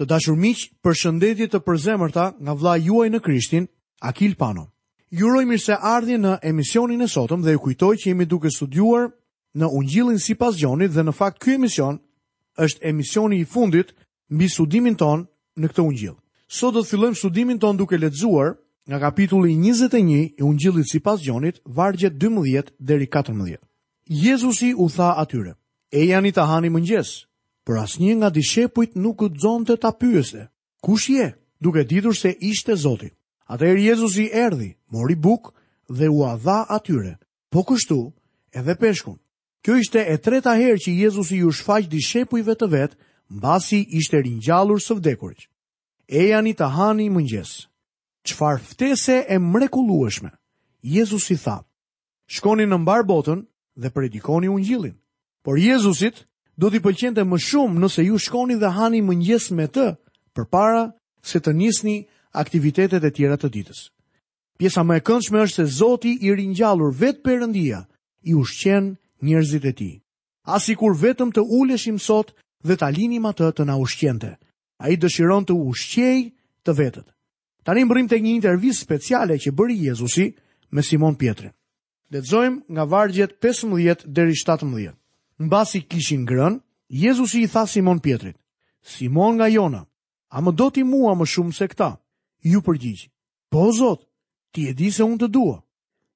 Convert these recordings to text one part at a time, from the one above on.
Të dashur miq, përshëndetje të përzemërta nga vllai juaj në Krishtin, Akil Pano. Ju uroj mirëseardhje në emisionin e sotëm dhe ju kujtoj që jemi duke studiuar në Ungjillin sipas Gjonit dhe në fakt ky emision është emisioni i fundit mbi studimin tonë në këtë Ungjill. Sot do të fillojmë studimin tonë duke lexuar nga kapitulli 21 i Ungjillit sipas Gjonit, vargjet 12 deri 14. Jezusi u tha atyre, Ejani të hani mëngjes, por asnjë nga dishepujt nuk guxonte ta pyeste, Kush je? duke ditur se ishte Zoti. Atëherë Jezusi erdhi, mori bukë dhe ua dha atyre, po kështu edhe peshkun. Kjo ishte e treta herë që Jezusi iu shfaq dishepujve të vet mbasi ishte ringjallur së vdekurit. Ejani të hani mëngjes. Çfarë ftese e mrekullueshme! Jezusi tha, Shkoni në mbarë botën dhe predikoni ungjillin. Por Jezusit do t'i pëlqente më shumë nëse ju shkoni dhe hani mëngjes me të përpara se të nisni aktivitetet e tjera të ditës. Pjesa më e këndshme është se Zoti i ringjallur vetë Perëndia i ushqen njerëzit e tij. A sikur vetëm të uleshim sot dhe ta linim atë të na ushqente. Ai dëshiron të ushqejë të vetët. Tani mbërrijmë tek një intervistë speciale që bëri Jezusi me Simon Pjetrin. Lexojmë nga vargjet 15 deri 17. Mbasi kishin ngrënë, Jezusi i tha Simon Pjetrit: Simon nga Jona, a më do ti mua më shumë se këta? Iu përgjigj, po Zot, ti e di se unë të dua.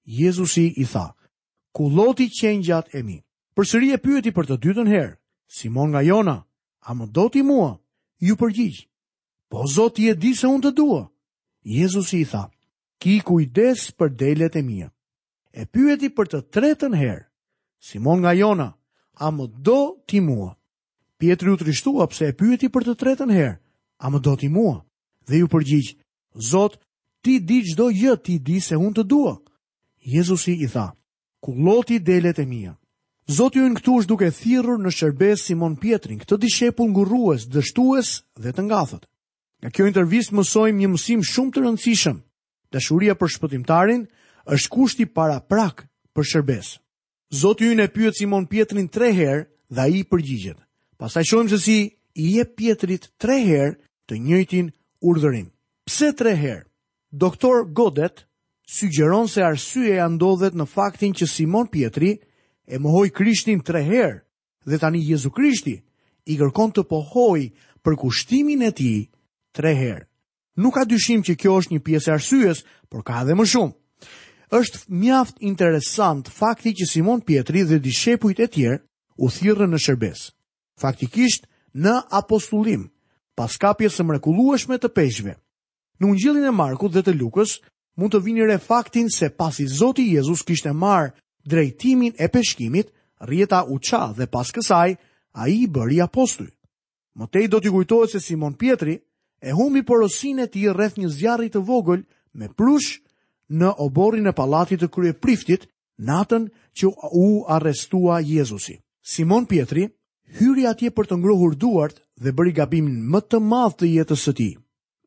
Jezusi i tha, kulloti qengjat e mi. Përsëri e pyeti për të dytën herë, Simon nga Jona, a më do ti mua? Iu përgjigj, Po Zot, ti e di se unë të dua. Jezusi i tha, ki kujdes për delet e mia. E pyeti për të tretën herë, Simon nga Jona, a më do ti mua? Pjetri u trishtua pse e pyeti për të tretën herë, a më do ti mua? Dhe iu përgjigj, Zot, ti di çdo gjë, ti di se unë të dua. Jezusi i tha, Kulloti delet e mia. Zoti ynë këtu është duke thirrur në shërbesë Simon Pjetrin, këtë dishepull ngurrues, dështues dhe të ngathët. Nga kjo intervistë mësojmë një mësim shumë të rëndësishëm. Dashuria për shpëtimtarin është kushti paraprak për shërbesë. Zoti ynë e pyet Simon Pjetrin tre herë dhe ai i përgjigjet. Pastaj shohim se si i jep Pjetrit tre herë të njëjtin urdhërim. Pse tre herë? Doktor Godet sugjeron se arsyeja ndodhet në faktin që Simon Pjetri e mohoi Krishtin tre herë dhe tani Jezu Krishti i kërkon të pohojë përkushtimin e tij tre herë. Nuk ka dyshim që kjo është një pjesë e arsyes, por ka edhe më shumë. Është mjaft interesant fakti që Simon Pjetri dhe dishepujt e tjerë u thirrën në shërbesë. Faktikisht në apostullim, pas kapjes së mrekullueshme të peshqve, Në Ungjillin e Markut dhe të Lukës mund të vini re faktin se pasi Zoti Jezus kishte marrë drejtimin e peshkimit, rrjeta u ça dhe pas kësaj, ai i bëri apostuj. Më tej do t'i kujtohet se Simon Pjetri e humbi porosinë e tij rreth një zjarri të vogël me prush në oborrin e pallatit të kryepriftit natën që u arrestua Jezusi. Simon Pjetri hyri atje për të ngrohur duart dhe bëri gabimin më të madh të jetës së tij.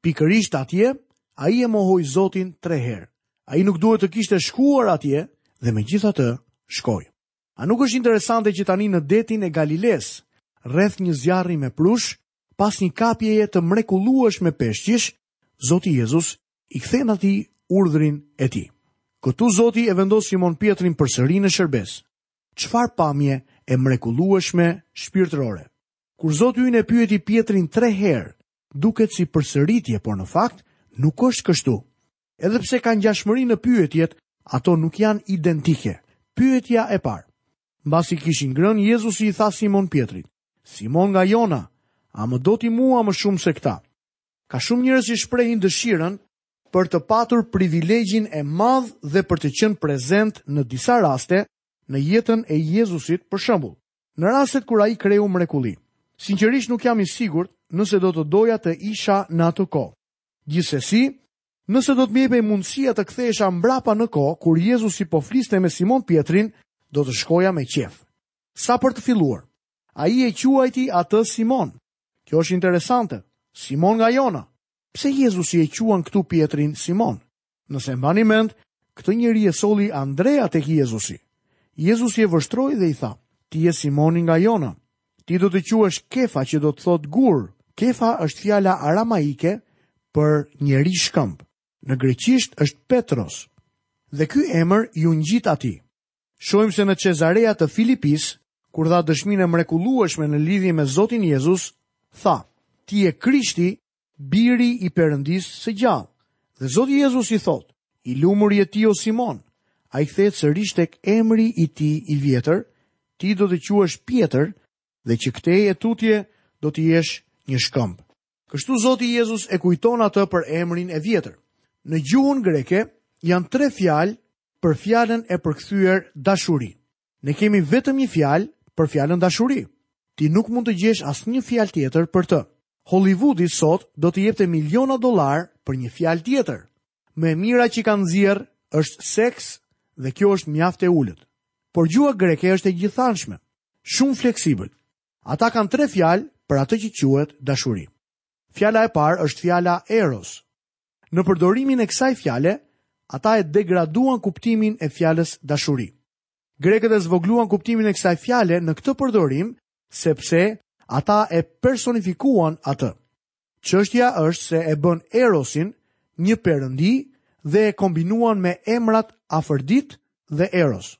Pikërisht atje, ai e mohoi Zotin tre herë. Ai nuk duhet të kishte shkuar atje dhe megjithatë shkoi. A nuk është interesante që tani në detin e Galilesë, rreth një zjarri me prush, pas një kapjeje të mrekullueshme peshqish, Zoti Jezus i kthen atij urdhrin e tij. Këtu Zoti e vendos Simon Pjetrin përsëri në shërbesë. Çfarë pamje e mrekullueshme shpirtërore! Kur Zoti ynë e pyeti Pjetrin tre herë, duket si përsëritje, por në fakt nuk është kështu. Edhe pse ka ngjashmëri në pyetjet, ato nuk janë identike. Pyetja e parë. Mbasi kishin ngrënë, Jezusi i tha Simon Pjetrit, Simon nga Jona, a më do ti mua më shumë se këta? Ka shumë njerëz që shprehin dëshirën për të patur privilegjin e madh dhe për të qenë prezent në disa raste në jetën e Jezusit, për shembull, në rastet kur ai kreu mrekulli. Sinqerisht nuk jam i sigurt nëse do të doja të isha në atë kohë. Gjithsesi, nëse do të më jepej mundësia të kthehesha mbrapa në kohë kur Jezusi po fliste me Simon Pjetrin, do të shkoja me qejf. Sa për të filluar, ai e quajti atë Simon, Kjo është interesante. Simon nga Jona. Pse Jezusi e quan këtu Pjetrin Simon? Nëse mbani mend, këtë njeri e solli Andrea tek Jezusi. Jezusi e vështroi dhe i tha, ti je Simoni nga Jona. Ti do të quhesh Kefa që do të thotë gur. Kefa është fjala aramaike për njeri shkëmb. Në greqisht është Petros. Dhe ky emër iu ngjit atij. Shohim se në Çezarea të Filipisë, kur dha dëshminë e mrekullueshme në lidhje me Zotin Jezus, tha, ti je Krishti, biri i Perëndisë së gjallë. Dhe Zoti Jezus i thotë, i lumur je ti o Simon, ai kthehet sërish tek emri i tij i vjetër, ti do të quhesh Pjetër dhe që këtej e tutje do të jesh një shkëmb. Kështu Zoti Jezus e kujton atë për emrin e vjetër. Në gjuhën greke janë tre fjalë për fjalën e përkthyer dashuri. Ne kemi vetëm një fjalë për fjalën dashuri. Ti nuk mund të gjesh asnjë fjalë tjetër për të. Hollywoodi sot do të jepte miliona dollarë për një fjalë tjetër. Më e mira që kanë nxjerrë është seks dhe kjo është mjaft e ulët. Por gjuha greke është e gjithanshme, shumë fleksibël. Ata kanë tre fjalë për atë që quhet dashuri. Fjala e parë është fjala eros. Në përdorimin e kësaj fjale, ata e degraduan kuptimin e fjalës dashuri. Grekët e zvogëluan kuptimin e kësaj fjale në këtë përdorim, sepse ata e personifikuan atë. Çështja është se e bënë Erosin një perëndi dhe e kombinuan me emrat Afërditë dhe Eros.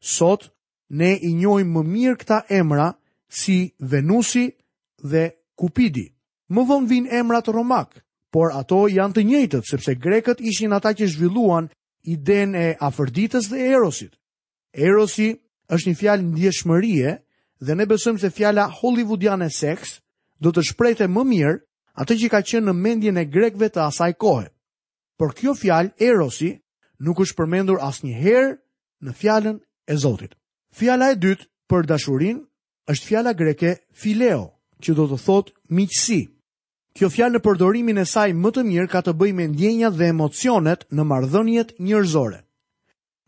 Sot, Ne i njohim më mirë këta emra si Venusi dhe Kupidi. Më vonë vijnë emrat romakë, por ato janë të njëjtët sepse grekët ishin ata që zhvilluan idenë e Afërditës dhe Erosit. Erosi është një fjalë ndjeshmërie dhe ne besojmë se fjala hollywoodiane seks do të shprehte më mirë atë që ka qenë në mendjen e grekëve të asaj kohe. Por kjo fjalë erosi nuk është përmendur asnjëherë në fjalën e Zotit. Fjala e dytë për dashurinë është fjala greke phileo, që do të thotë miqësi. Kjo fjalë në përdorimin e saj më të mirë ka të bëjë me ndjenjat dhe emocionet në marrëdhëniet njerëzore.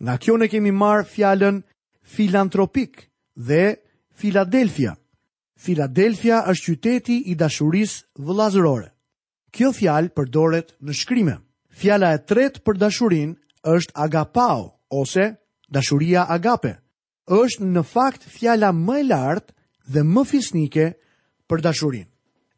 Nga kjo ne kemi marrë fjalën filantropikë dhe Filadelfia. Filadelfia është qyteti i dashurisë vëllazërore. Kjo fjalë përdoret në shkrime. Fjala e tretë për dashurinë është agapao ose dashuria agape. Është në fakt fjala më e lartë dhe më fisnike për dashurinë.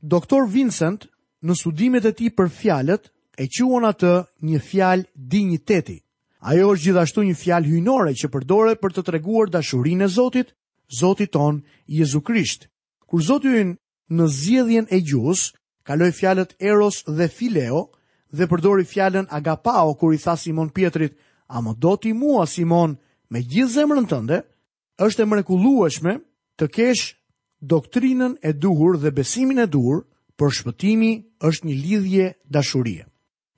Doktor Vincent në studimet e tij për fjalët e quan atë një fjalë dinjiteti. Ajo është gjithashtu një fjalë hyjnore që përdoret për të treguar dashurinë e Zotit, Zotit tonë Jezu Krisht. Kur Zoti ynë Në zgjedhjen e gjuhës, kaloi fjalët eros dhe phileo dhe përdori fjalën agapao kur i tha Simon Pjetrit, A më do ti mua, Simon, me gjithë zemrën tënde? Është e mrekullueshme të kesh doktrinën e duhur dhe besimin e duhur, por shpëtimi është një lidhje dashurie.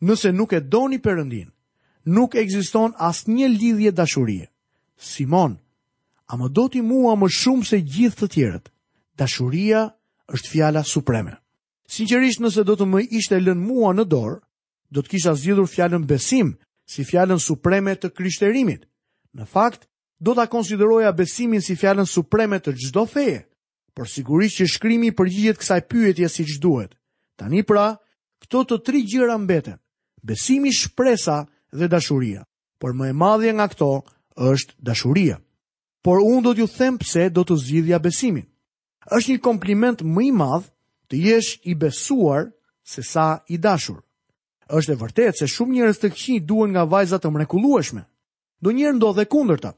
Nëse nuk e doni Perëndinë, nuk ekziston asnjë lidhje dashurie. Simon, a më do ti mua më shumë se gjithë të tjerët? Dashuria është fjala supreme. Sinqerisht nëse do të më ishte lënë mua në dorë, do të kisha zgjedhur fjalën besim si fjalën supreme të krishterimit. Në fakt, do ta konsideroja besimin si fjalën supreme të çdo feje. Por sigurisht që shkrimi i përgjigjet kësaj pyetje siç duhet. Tani pra, këto të tri gjëra mbeten: besimi, shpresa dhe dashuria. Por më e madhja nga këto është dashuria. Por unë do t'ju them pse do të zgjidhja besimin. Është një kompliment më i madh të jesh i besuar se sa i dashur. Është e vërtetë se shumë njerëz të këqij duhen nga vajza të mrekullueshme. Ndonjëherë ndodh e kundërta,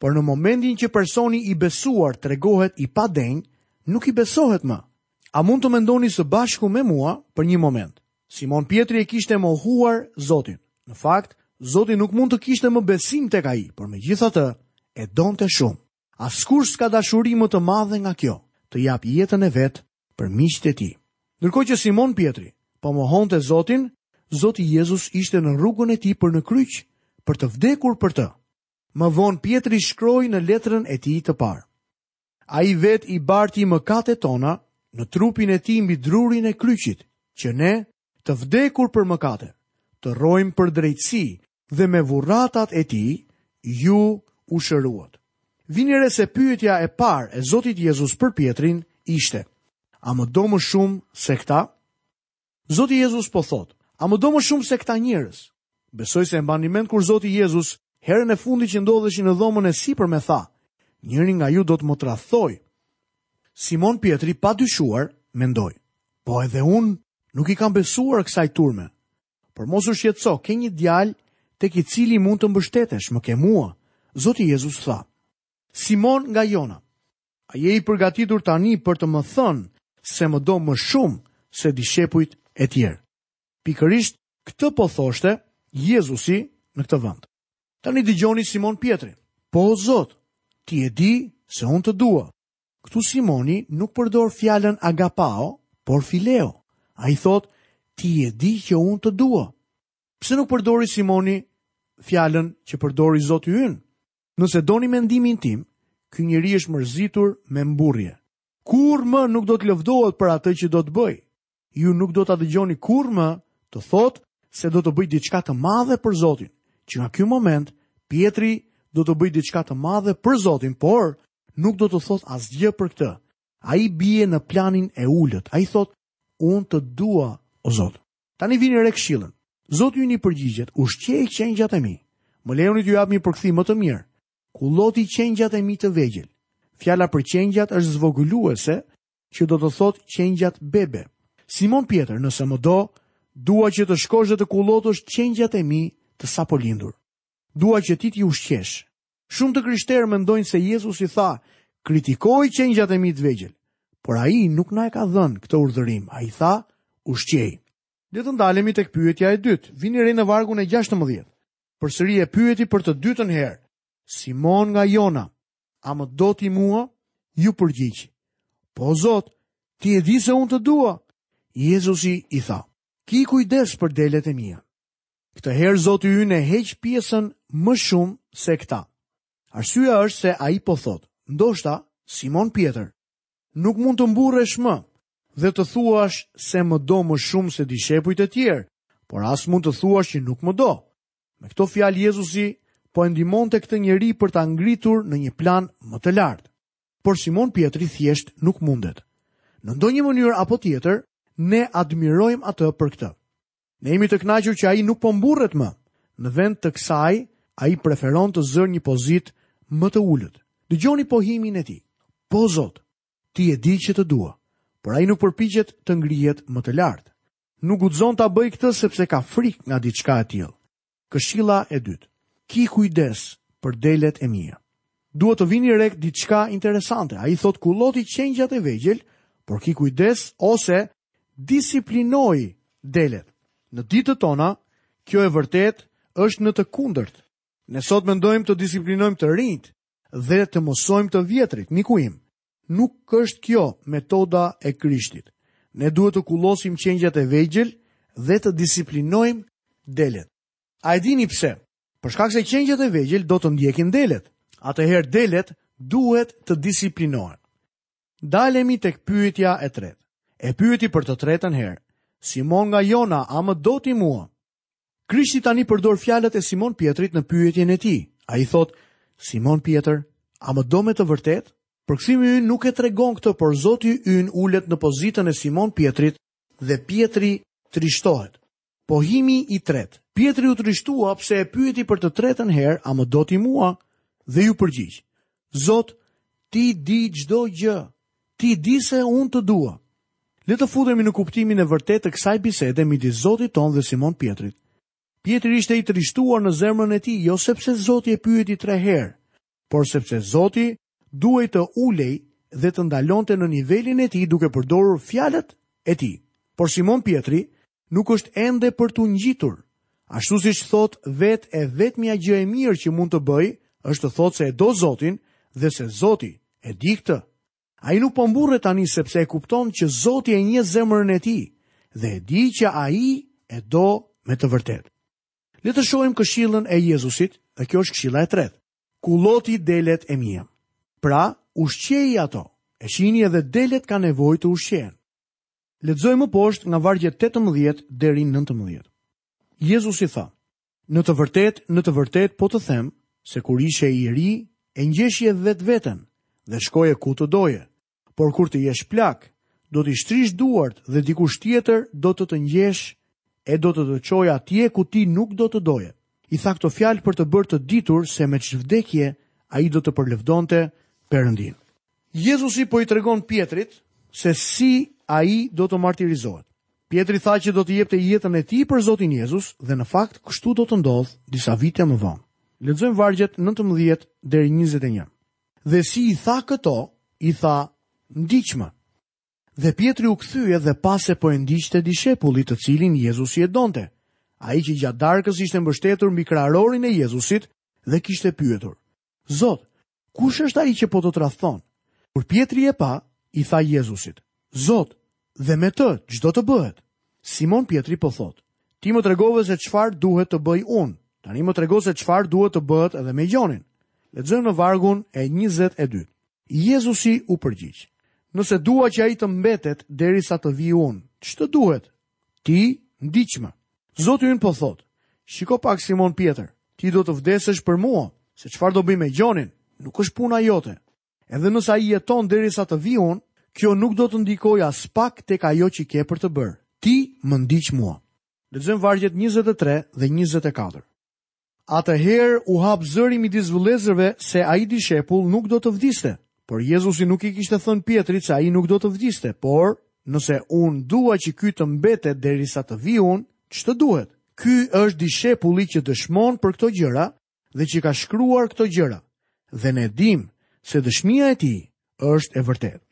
por në momentin që personi i besuar tregohet i padenjë, nuk i besohet më. A mund të mendoni së bashku me mua për një moment? Simon Pjetri e kishte mohuar Zotin. Në fakt, Zoti nuk mund të kishte më besim tek ai, por megjithatë e donte shumë. Askush s'ka dashuri më të madhe nga kjo, të japë jetën e vet për miqtë e tij. Ndërkohë që Simon Pjetri po mohonte Zotin, Zoti Jezus ishte në rrugën e tij për në kryq, për të vdekur për të. Më vonë Pjetri shkroi në letrën e tij të parë. Ai vetë i barti mëkatet tona në trupin e tij mbi drurin e kryqit, që ne, të vdekur për mëkate, të rrojmë për drejtësi dhe me vurratat e tij ju u shëruat. Vini re se pyetja e parë e Zotit Jezus për Pjetrin ishte, a më do më shumë se këta? Zoti Jezus po thotë, A më do më shumë se këta njerëz? Besoj se e mbani mend kur Zoti Jezus herën e fundit që ndodheshin në dhomën e sipërme tha, njëri nga ju do të më tradhtojë. Simon Pjetri pa dyshuar mendoi, po edhe unë nuk i kam besuar kësaj turme. Por mos u shqetëso, ke një djalë tek i cili mund të mbështetesh, më ke mua. Zoti Jezus tha. Simon nga Jona, a je i përgatitur tani për të më thënë se më do më shumë se dishepujt e tjerë? Pikërisht këtë po thoshte Jezusi në këtë vend. Tani dëgjoni Simon Pjetrin. Po Zot, ti e di se unë të dua. Këtu Simoni nuk përdor fjalën agapao, por fileo. Ai thotë, ti e di që unë të dua. Pse nuk përdori Simoni fjalën që përdori Zoti ynë? Nëse doni mendimin tim, ky njeri është mërzitur me mburrje. Kurrë më nuk do të lëvdohet për atë që do të bëjë. Ju nuk do ta dëgjoni kurrë më të thotë se do të bëjë diçka të madhe për Zotin. Që nga ky moment Pjetri do të bëjë diçka të madhe për Zotin, por nuk do të thotë asgjë për këtë. Ai bie në planin e ulët. Ai thotë, "Unë të dua, o Zot." Tani vini re këshillën. Zoti ynë i përgjigjet, ushqeji qengjat e mi. Më lejoni t'ju jap një përkthim më të mirë. Kulloti qengjat e mi të vegjël. Fjala për qengjat është zvogëluese, që do të thotë qengjat bebe. Simon Pjetër, nëse më do, dua që të shkosh dhe të kullotësh qengjat e mi të sapolindur. Dua që ti t'i ushqesh. Shumë të krishterë mendojnë se Jezusi tha, kritikoji qengjat e mi të vegjël, por ai nuk na e ka dhënë këtë urdhërim, ai tha, ushqeji. Le të ndalemi tek pyetja e dytë. Vini re në vargun e 16. Përsëri e pyeti për të dytën herë. Simon nga Jona, A më do ti mua? Iu përgjigj. Po Zot, ti e di se unë të dua. Jezusi i tha, ki kujdes për delet e mia. Këtë herë Zoti ynë e heq pjesën më shumë se këta. Arsyeja është se ai po thotë, ndoshta Simon Pjetër, nuk mund të mburresh më dhe të thuash se më do më shumë se dishepujt e tjerë, por a s'mund të thuash që ti më do. Me këto fjalë Jezusi po e ndihmonte këtë njeri për ta ngritur në një plan më të lartë. Por Simon Pjetri thjesht nuk mundet. Në ndonjë mënyrë apo tjetër, ne admirojmë atë për këtë. Ne jemi të kënaqur që ai nuk po mburret më. Në vend të kësaj, ai preferon të zërë një pozitë më të ulët. Dëgjoni pohimin e tij. Po Zot, ti e di që të dua, por ai nuk përpiqet të ngrihet më të lartë. Nuk guxon ta bëjë këtë sepse ka frikë nga diçka e tillë. Këshilla e dytë. Ki kujdes për delet e mia. Duhet të vini re diçka interesante. Ai thotë kulloti qengjat e vegjël, por ki kujdes ose disiplinoji delet. Në ditët tona, kjo e vërtetë është në të kundërt. Ne sot mendojmë të disiplinojmë të rinjtë dhe të mësojmë të vjetrit, miku im. Nuk është kjo metoda e Krishtit. Ne duhet të kullosim qengjat e vegjël dhe të disiplinojmë delet. A e dini pse? Për shkak se qengjat e vegjël do të ndjekin delet. Atëherë delet duhet të disiplinohen. Ndalemi tek pyetja e tretë. E pyeti për të tretën herë. Simon nga Jona, a më do ti mua? Krishti tani përdor fjalët e Simon Pjetrit në pyetjen e tij. Ai thotë, Simon Pjetër, a më do me të vërtetë? Përkthimi ynë nuk e tregon këtë, por Zoti ynë ulet në pozitën e Simon Pjetrit dhe Pjetri trishtohet. Pohimi i tretë, Pjetri u trishtua pse e pyeti për të tretën herë, a më do ti mua? Dhe iu përgjigj, Zot, ti di çdo gjë, ti di se unë të dua. Le të futemi në kuptimin e vërtetë të kësaj bisede midis Zotit tonë dhe Simon Pjetrit. Pjetri ishte i trishtuar në zemrën e tij jo sepse Zoti e pyeti tre herë, por sepse Zoti duhej të ulej dhe të ndalonte në nivelin e tij duke përdorur fjalët e tij. Por Simon Pjetri nuk është ende për t'u ngjitur. Ashtu siç thotë vetë e vetmja gjë e mirë që mund të bëjë është të thotë se e do Zotin dhe se Zoti e di këtë. Ai nuk po mburret tani sepse e kupton që Zoti e njeh zemrën e tij dhe e di që ai e do me të vërtetë. Le të shohim këshillën e Jezusit, dhe kjo është këshilla e tretë. Kulloti delet e mia. Pra, ushqeji ato. E shihni edhe delet kanë nevojë të ushqehen. Lexojmë më poshtë nga vargjet 18 deri 19. Jezusi tha: Në të vërtetë, në të vërtetë po të them se kur ishe i ri e ngjeshje vetë veten dhe shkoje ku të doje, por kur të jesh plak, do t'i shtrish duart dhe dikush tjetër do të të ngjeshë e do të të çojë atje ku ti nuk do të doje. I tha këto fjalë për të bërë të ditur se me ç'vdekje ai do të përlëvdonte Perëndinë. Jezusi po i tregon Pjetrit se si ai do të martirizohet. Pjetri tha që do të jepte jetën e tij për Zotin Jezus dhe në fakt kështu do të ndodhë disa vite më vonë. Lexojmë vargjet 19 deri 21. Dhe si i tha këto, i tha, ndiqmë. Dhe Pjetri u kthye dhe pa se po e ndiqte dishepulli të cilin Jezusi e donte. Ai që gjatë darkës ishte mbështetur mbi kraharorin e Jezusit dhe kishte pyetur, Zot, kush është ai që po të tradhton? Kur Pjetri e pa, i tha Jezusit, Zot, dhe me të, ç'do të bëhet. Simon Pjetri po thotë, ti më tregove se çfarë duhet të bëj unë, tani më trego se çfarë duhet të bëhet edhe me Gjonin. Lexojmë në vargun e 22. Jezusi u përgjigj, nëse dua që ai të mbetet derisa të vij unë, ç'të duhet? Ti, ndiqmë. Zoti ynë po thotë, shiko pak Simon Pjetër, ti do të vdesësh për mua, se çfarë do bëj me Gjonin, nuk është puna jote. Edhe nëse ai jeton derisa të vij unë, kjo nuk do të ndikojë aspak tek ajo që ke për të bërë. Ti më ndiq mua. Lexojmë vargjet 23 dhe 24. Atëherë u hap zëri midis vëllezërve se ai dishepull nuk do të vdiste. Por Jezusi nuk i kishte thënë Pjetrit se ai nuk do të vdiste, por nëse unë dua që ky të mbetet derisa të vij unë, ç'të duhet? Ky është dishepulli që dëshmon për këto gjëra dhe që ka shkruar këto gjëra. Dhe ne e dimë se dëshmia e tij është e vërtetë.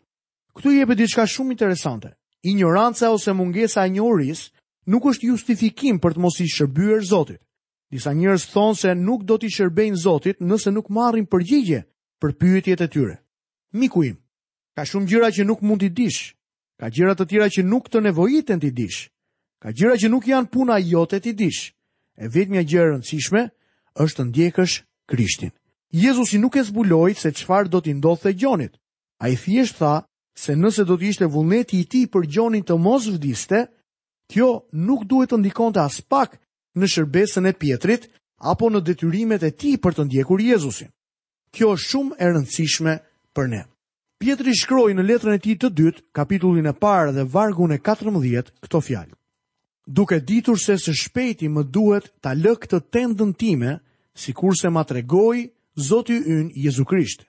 Këtu jepet diçka shumë interesante. Injoranca ose mungesa e njohurisë nuk është justifikim për të mos i shërbyer Zotit. Disa njerëz thonë se nuk do t'i shërbejnë Zotit nëse nuk marrin përgjigje për pyetjet e tyre. Miku im, ka shumë gjëra që nuk mund t'i dish. Ka gjëra të tjera që nuk të nevojiten t'i dish. Ka gjëra që nuk janë puna jote t'i dish. E vetmja gjë e rëndësishme është të ndjekësh Krishtin. Jezusi nuk e zbuloi se çfarë do t'i ndodhte Gjonit, Ai thjesht tha se nëse do të ishte vullneti i tij për Gjonin të mos vdiste, kjo nuk duhet të ndikonte aspak në shërbesën e Pjetrit apo në detyrimet e tij për të ndjekur Jezusin. Kjo është shumë e rëndësishme për ne. Pjetri shkroi në letrën e tij të dytë, kapitullin e parë dhe vargun e 14, këto fjalë. Duke ditur se së shpejti më duhet ta lë këtë tendën time, sikurse ma tregoi Zoti ynë Jezu Krisht.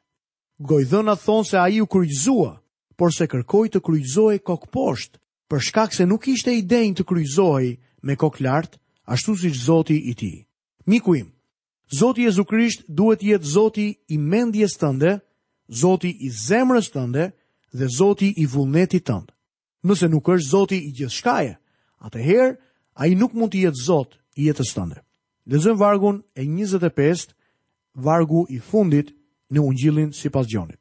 Gojëdhënat thonë se ai u kryqëzua, por se kërkoi të kryqëzohej kokëposhtë, për shkak se nuk ishte i denjë të kryqëzohej me kokë lart, ashtu siç Zoti i tij. Miku im, Zoti Jezu Krisht duhet të jetë Zoti i mendjes tënde, Zoti i zemrës tënde dhe Zoti i vullnetit tënd. Nëse nuk është Zoti i gjithçkaje, atëherë ai nuk mund të jetë Zot i jetës tënde. Lexojmë vargun e 25, vargu i fundit në Ungjillin sipas Gjonit.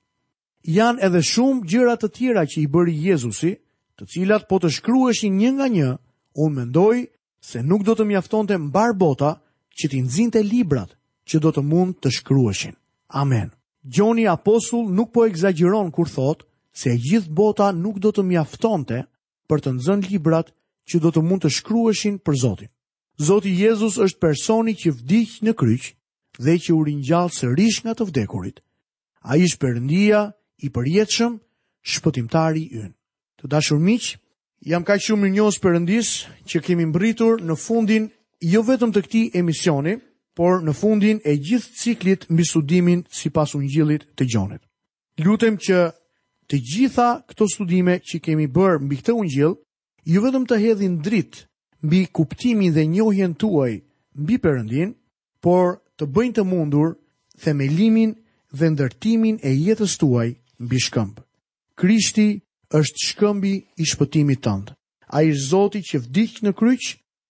Janë edhe shumë gjëra të tjera që i bëri Jezusi, të cilat po të shkruheshin një nga një, unë mendoj se nuk do të mjaftonte mbarë bota që t'i nxinte librat që do të mund të shkruheshin. Amen. Gjoni apostull nuk po ekzagjeron kur thotë se e gjithë bota nuk do të mjaftonte për të nxënë librat që do të mund të shkruheshin për Zotin. Zoti Jezus është personi që vdiq në kryq dhe që u ringjall sërish nga të vdekurit. Ai është Perëndia i përjetshëm, shpëtimtari ynë. Të dashur miq, jam kaq shumë mirënjohës Perëndisë që kemi mbërritur në fundin jo vetëm të këtij emisioni, por në fundin e gjithë ciklit mbi studimin sipas Ungjillit të Gjonit. Lutem që të gjitha këto studime që kemi bërë mbi këtë Ungjill, jo vetëm të hedhin dritë mbi kuptimin dhe njohjen tuaj mbi Perëndinë, por të bëjnë të mundur themelimin dhe ndërtimin e jetës tuaj mbi shkëmb. Krishti është shkëmbi i shpëtimit tënd. Ai është Zoti që vdiq në kryq,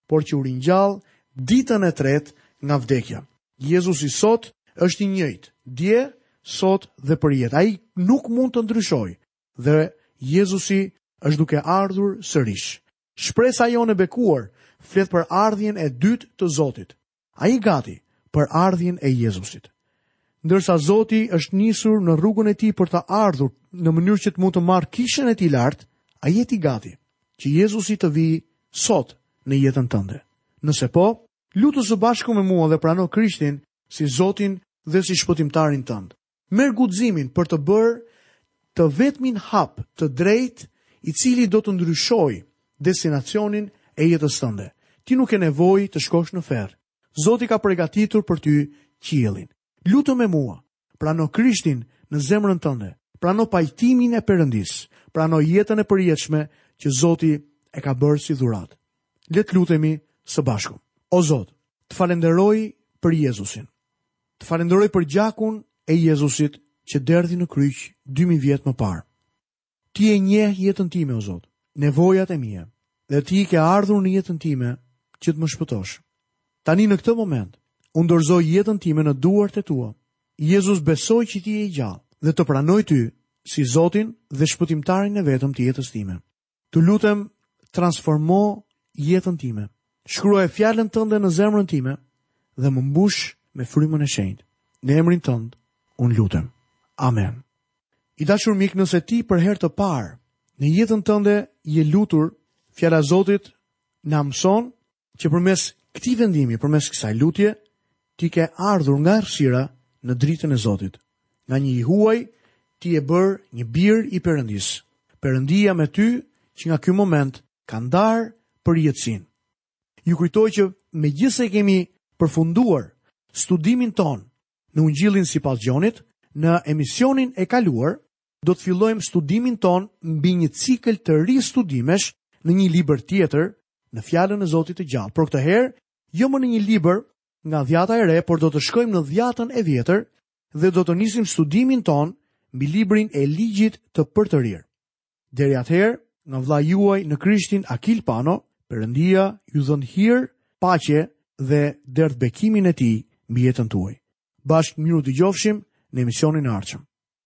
por që u ringjall ditën e tretë nga vdekja. Jezusi sot është i njëjtë, dje, sot dhe përjetë. Ai nuk mund të ndryshojë dhe Jezusi është duke ardhur sërish. Shpresa jonë e bekuar flet për ardhjen e dytë të Zotit. A je gati për ardhjen e Jezusit. Ndërsa Zoti është nisur në rrugën e tij për të ardhur në mënyrë që të mund të marrë kishën e tij lart, a je ti gati që Jezusi të vijë sot në jetën tënde. Nëse po, lutu së bashku me mua dhe prano Krishtin si Zotin dhe si shpëtimtarin tënd. Merr guximin për të bërë të vetmin hap të drejtë i cili do të ndryshojë destinacionin e jetës tënde. Ti nuk ke nevojë të shkosh në ferr. Zoti ka përgatitur për ty qiellin. Lutu me mua. Prano Krishtin në zemrën tënde. Prano pajtimin e Perëndisë. Prano jetën e përjetshme që Zoti e ka bërë si dhuratë. Le të lutemi së bashku. O Zot, të falenderoj për Jezusin. Të falenderoj për gjakun e Jezusit që derdhi në kryq dy mijë vjet më parë. Ti e njeh jetën time, o Zot, nevojat e mia dhe ti ke ardhur në jetën time që të më shpëtosh. Tani në këtë moment unë dorëzoj jetën time në duart e tua. Jezus besoj që ti je i gjallë dhe të pranoj ty si Zotin dhe shpëtimtarin e vetëm të jetës time. Të lutem, transformo jetën time. Shkruaj fjalën tënde në zemrën time dhe më mbush me frymën e shenjtë. Në emrin tënd unë lutem. Amen. I dashur mik, nëse ti për herë të parë në jetën tënde je lutur, fjala e Zotit na mëson që përmes këtij vendimi, përmes kësaj lutje, ti ke ardhur nga errësira në dritën e Zotit. Nga një i huaj, ti je bërë një bir i Perëndisë. Perëndia me ty që nga ky moment ka ndarë përjetësinë. Ju kujtoj që megjithëse kemi përfunduar studimin tonë në Ungjillin sipas Gjonit, në emisionin e kaluar, do të fillojmë studimin tonë mbi një cikël të ri studimesh në një libër tjetër, në fjalën e Zotit të gjallë. Por këtë herë, jo më në një libër nga Dhiata e Re, por do të shkojmë në Dhiatën e Vjetër dhe do të nisim studimin tonë mbi librin e Ligjit të Përtërirë. Deri atëherë, nga vëllai juaj në Krishtin Akil Pano, Perëndia ju dhëntë hir, paqe dhe derdhtë bekimin e tij mbi jetën tuaj. Bashkë mirudëgjofshim në emisionin e ardhshëm.